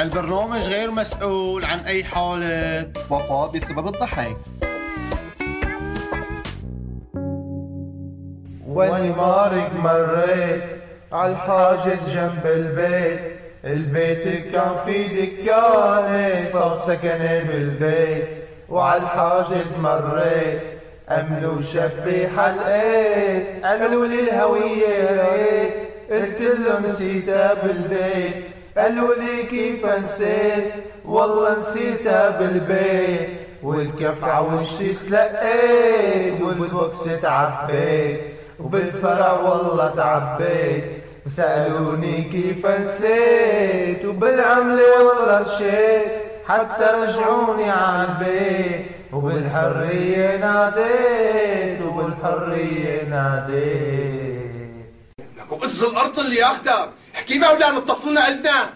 البرنامج غير مسؤول عن أي حالة. وفاة بسبب الضحك. واني مارق مريت عالحاجز جنب البيت. البيت كان في دكانة صار سكني بالبيت. وعالحاجز مريت أمل وشبيحة لقيت قالوا لي الهوية قلت له نسيتها بالبيت. قالوا لي كيف نسيت؟ والله نسيتها بالبيت والكف عوشي سلقيت والبوكس تعبيت وبالفرع والله تعبيت. سألوني كيف نسيت؟ وبالعملة والله رشيت حتى رجعوني على البيت. وبالحرية ناديت وبالحرية ناديت. لك وقص الأرض اللي ياخدك احكي معه ولا نطفوا لنا قلبنا.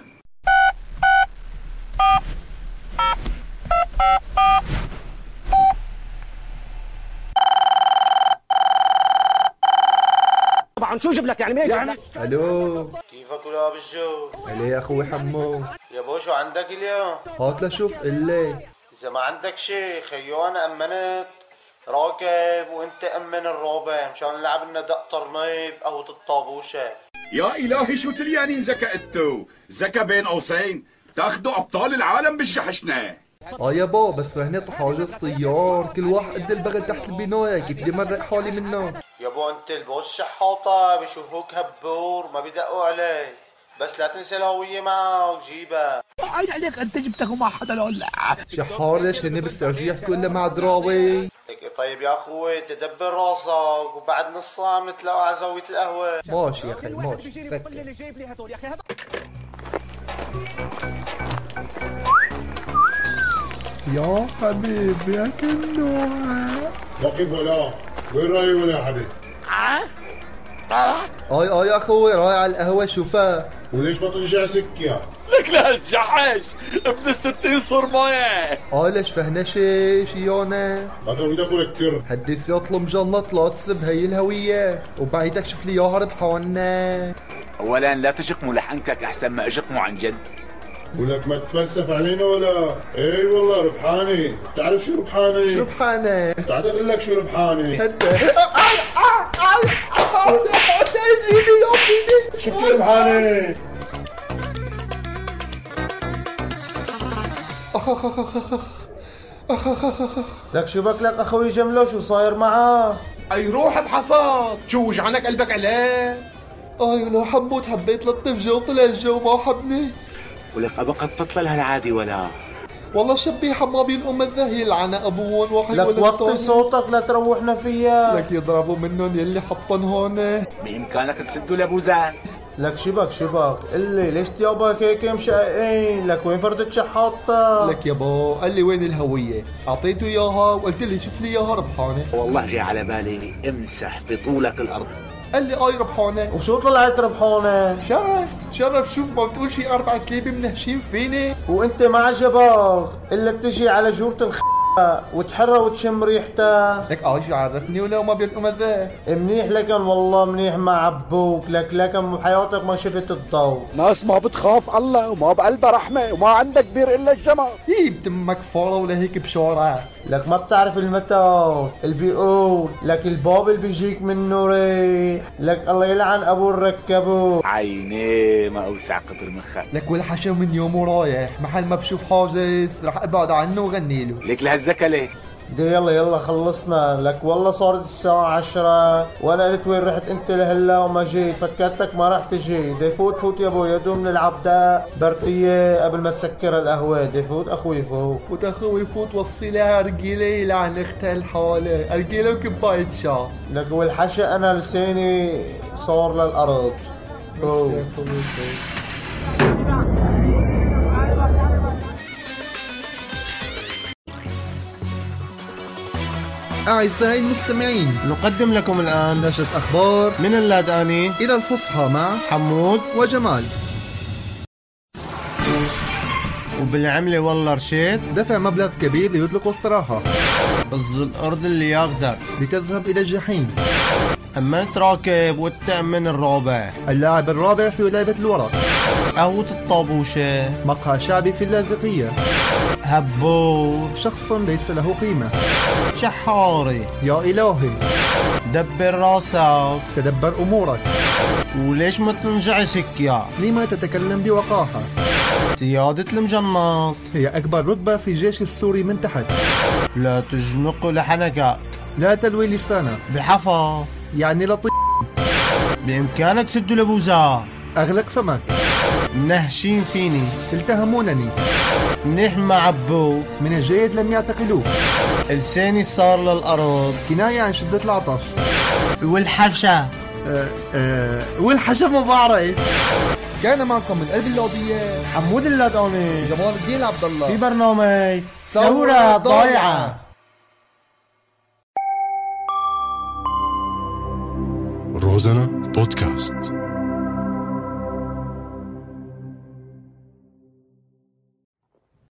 طبعا شو جيب لك يعني؟ مين يعني؟ ألو. كيفك ولا بالجو علي يا أخوي حمو. يا بو شو عندك اليوم؟ هات لشوف قلي إذا ما عندك شي خيو أنا أمنت. راكب وأنت أمن الرابع مشان نلعب لنا دق طرنيب أو الطابوشة يا إلهي شو تليانين زكا أنتو؟ زكا بين قوسين تاخدوا أبطال العالم بالجحشنة آه يابا بس فهني حاجز طيار كل واحد قد البغل تحت البناية كيف بدي مرق حالي منه. يا بو أنت البوس شحاطة بيشوفوك هبور ما بيدقوا عليك. بس لا تنسى الهوية معك جيبها شحار ليش هني بالسرجية تقول لي مع دراوي. طيب يا أخوي تدبر راسك وبعد نص ساعة بنتلاقوا على زاوية القهوة. ماشي يا أخي ماشي سكر. اللي جايب لي هدول. يا أخي هذا يا حبيبي يا كنوع وقف ولا وين راي ولا يا حبيبي؟ آي آي يا أخوي رايح على القهوة شوفها وليش ما ترجع سكة لك لهالجحش ابن الستين صر مويه آي ليش فهنا شي شيانة هذا بدك ولا كتر حدث يطلب مجنط لا تسب هي الهوية وبعيدك شوف لي ياها ربحانا اولا لا تشقموا لحنكك احسن ما اجقموا عن جد ولك ما تفلسف علينا ولا اي والله ربحاني تعرف شو ربحاني سبحانه تعال أقول لك شو ربحاني شو ربحاني لك شو بك؟ لك أخوي جملة شو صاير معاه؟ أي روح بحفاظ شو وجعنك قلبك عليه؟ آي لو حموت حبيت لطف جو طلع الجو ما حبني. ولك ابقى تبطل هالعادي ولا؟ والله شبيحة ما بينقوا مزاهي يلعن أبوهم واحد لك وطي. صوتك لا تروحنا فيها. لك يضربوا منهم يلي حطن هون. بإمكانك تسدوا لابوزان لك شبك شبك قلي ليش تيابك هيك مشققين لك وين فردة شحاطة لك يابا قال لي وين الهوية؟ أعطيته إياها وقلت لي شوف لي إياها ربحانة. والله جاي على بالي امسح بطولك الأرض. قال لي آي ربحانة. وشو طلعت ربحونة شرف شرف شوف ما بتقول شي أربعة كليبة منهشين فيني. وأنت ما عجبك إلا تجي على جورة الخ وتحرى وتشم ريحتها لك آي شو عرفني ولا ما بينقوا مزاج منيح لكن والله منيح ما عبوك. لك لكن بحياتك ما شفت الضوء. ناس ما بتخاف الله وما بقلبها رحمة وما عندها كبير إلا الجمل إيه بتمك فارة ولا هيك بشارع. لك ما بتعرف المثل اللي بيقول لك الباب اللي بيجيك منه ريح. لك الله يلعن أبو الركبه عيني ما أوسع قطر مخك لك والحشا من يوم رايح محل ما بشوف حاجز رح أبعد عنه وغني له. ليك لهالزكلة دي يلا يلا خلصنا. لك والله صارت الساعة عشرة. وأنا قلت وين رحت أنت لهلا وما جيت؟ فكرتك ما رح تجي. دي فوت فوت يا ابو يدوم نلعب دا برتية قبل ما تسكر القهوة. دي فوت أخوي فوت. فوت أخوي فوت وصي لها ارجيله يلعن اختها الحالة. ارجيله وكباية شاي لك والحشا أنا لساني صار للأرض. فوت. أعزائي المستمعين نقدم لكم الآن نشرة أخبار من اللاداني إلى الفصحى مع حمود وجمال. وبالعملة والله رشيد دفع مبلغ كبير ليطلقوا الصراحة. بز الأرض اللي ياخدك لتذهب إلى الجحيم. أما تراكب وتأمن الرابع. اللاعب الرابع في لعبة الورق. قهوة الطابوشة. مقهى شعبي في اللاذقية هبور شخص ليس له قيمة. شحاري. يا إلهي. دبر راسك. تدبر أمورك. وليش ما تنجعسك يا لما تتكلم بوقاحة. سيادة المجنات. هي أكبر رتبة في الجيش السوري من تحت. لا تجنق لحنكك. لا تلوي لسانك. بحفا. يعني لطيف. بإمكانك تسد لبوزة. أغلق فمك. نهشين فيني. التهمونني. منيح ما عبو. من الجيد لم يعتقلوه لساني صار للأرض. كناية عن شدة العطش. والحفشة أه أه والحشم ما بعرف كان معكم من قلب اللوبية. حمود اللاداني جمال الدين عبد الله. في برنامج ثورة ضايعة. روزانا بودكاست